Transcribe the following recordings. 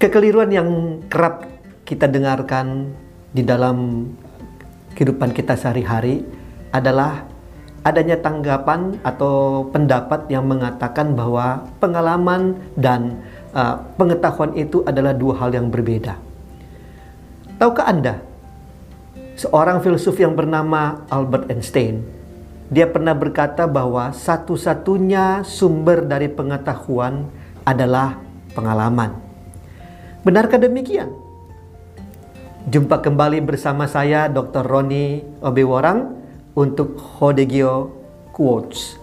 Kekeliruan yang kerap kita dengarkan di dalam kehidupan kita sehari-hari adalah adanya tanggapan atau pendapat yang mengatakan bahwa pengalaman dan uh, pengetahuan itu adalah dua hal yang berbeda. Tahukah Anda, seorang filsuf yang bernama Albert Einstein, dia pernah berkata bahwa satu-satunya sumber dari pengetahuan adalah pengalaman. Benarkah demikian? Jumpa kembali bersama saya Dr. Roni Obeworang untuk Hodegio Quotes.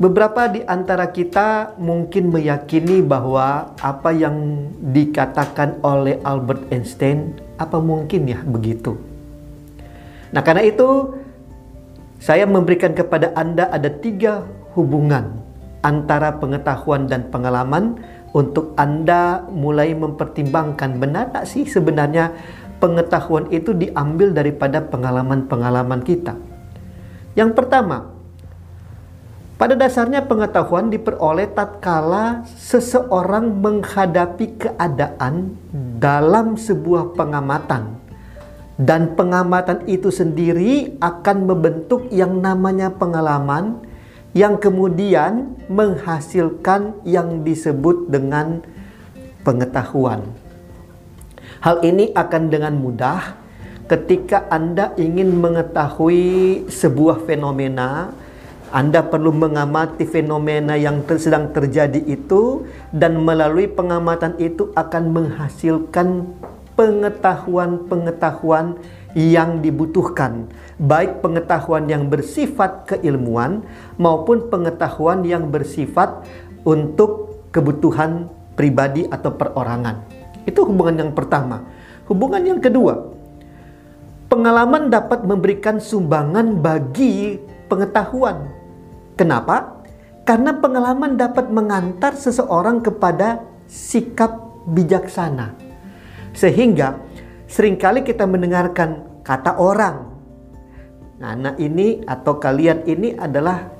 Beberapa di antara kita mungkin meyakini bahwa apa yang dikatakan oleh Albert Einstein apa mungkin ya begitu. Nah karena itu saya memberikan kepada Anda ada tiga hubungan antara pengetahuan dan pengalaman untuk Anda mulai mempertimbangkan benar tak sih sebenarnya pengetahuan itu diambil daripada pengalaman-pengalaman kita. Yang pertama, pada dasarnya pengetahuan diperoleh tatkala seseorang menghadapi keadaan dalam sebuah pengamatan. Dan pengamatan itu sendiri akan membentuk yang namanya pengalaman yang kemudian menghasilkan yang disebut dengan pengetahuan. Hal ini akan dengan mudah ketika Anda ingin mengetahui sebuah fenomena, Anda perlu mengamati fenomena yang ter sedang terjadi itu dan melalui pengamatan itu akan menghasilkan pengetahuan-pengetahuan yang dibutuhkan, baik pengetahuan yang bersifat keilmuan maupun pengetahuan yang bersifat untuk kebutuhan pribadi atau perorangan. Itu hubungan yang pertama. Hubungan yang kedua, pengalaman dapat memberikan sumbangan bagi pengetahuan. Kenapa? Karena pengalaman dapat mengantar seseorang kepada sikap bijaksana. Sehingga sering kali kita mendengarkan kata orang. Anak ini atau kalian ini adalah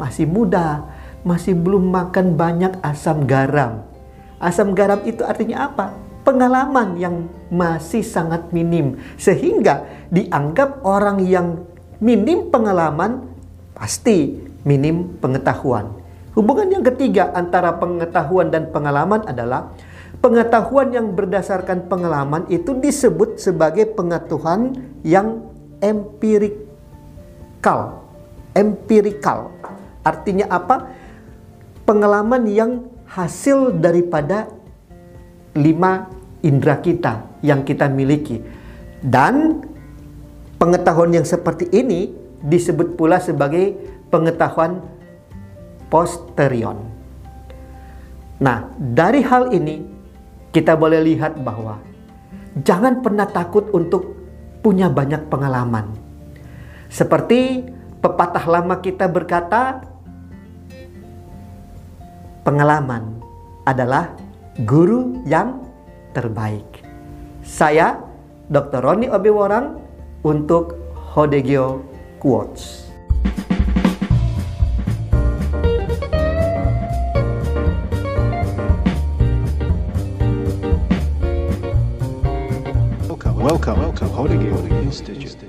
masih muda, masih belum makan banyak asam garam. Asam garam itu artinya apa? Pengalaman yang masih sangat minim, sehingga dianggap orang yang minim pengalaman pasti minim pengetahuan. Hubungan yang ketiga antara pengetahuan dan pengalaman adalah Pengetahuan yang berdasarkan pengalaman itu disebut sebagai pengetahuan yang empirikal. Empirikal. Artinya apa? Pengalaman yang hasil daripada lima indera kita yang kita miliki. Dan pengetahuan yang seperti ini disebut pula sebagai pengetahuan posterior. Nah, dari hal ini kita boleh lihat bahwa jangan pernah takut untuk punya banyak pengalaman. Seperti pepatah lama kita berkata, pengalaman adalah guru yang terbaik. Saya, Dr. Roni Obiworang, untuk Hodegio Quotes. Welcome, Welcome Holy Institute.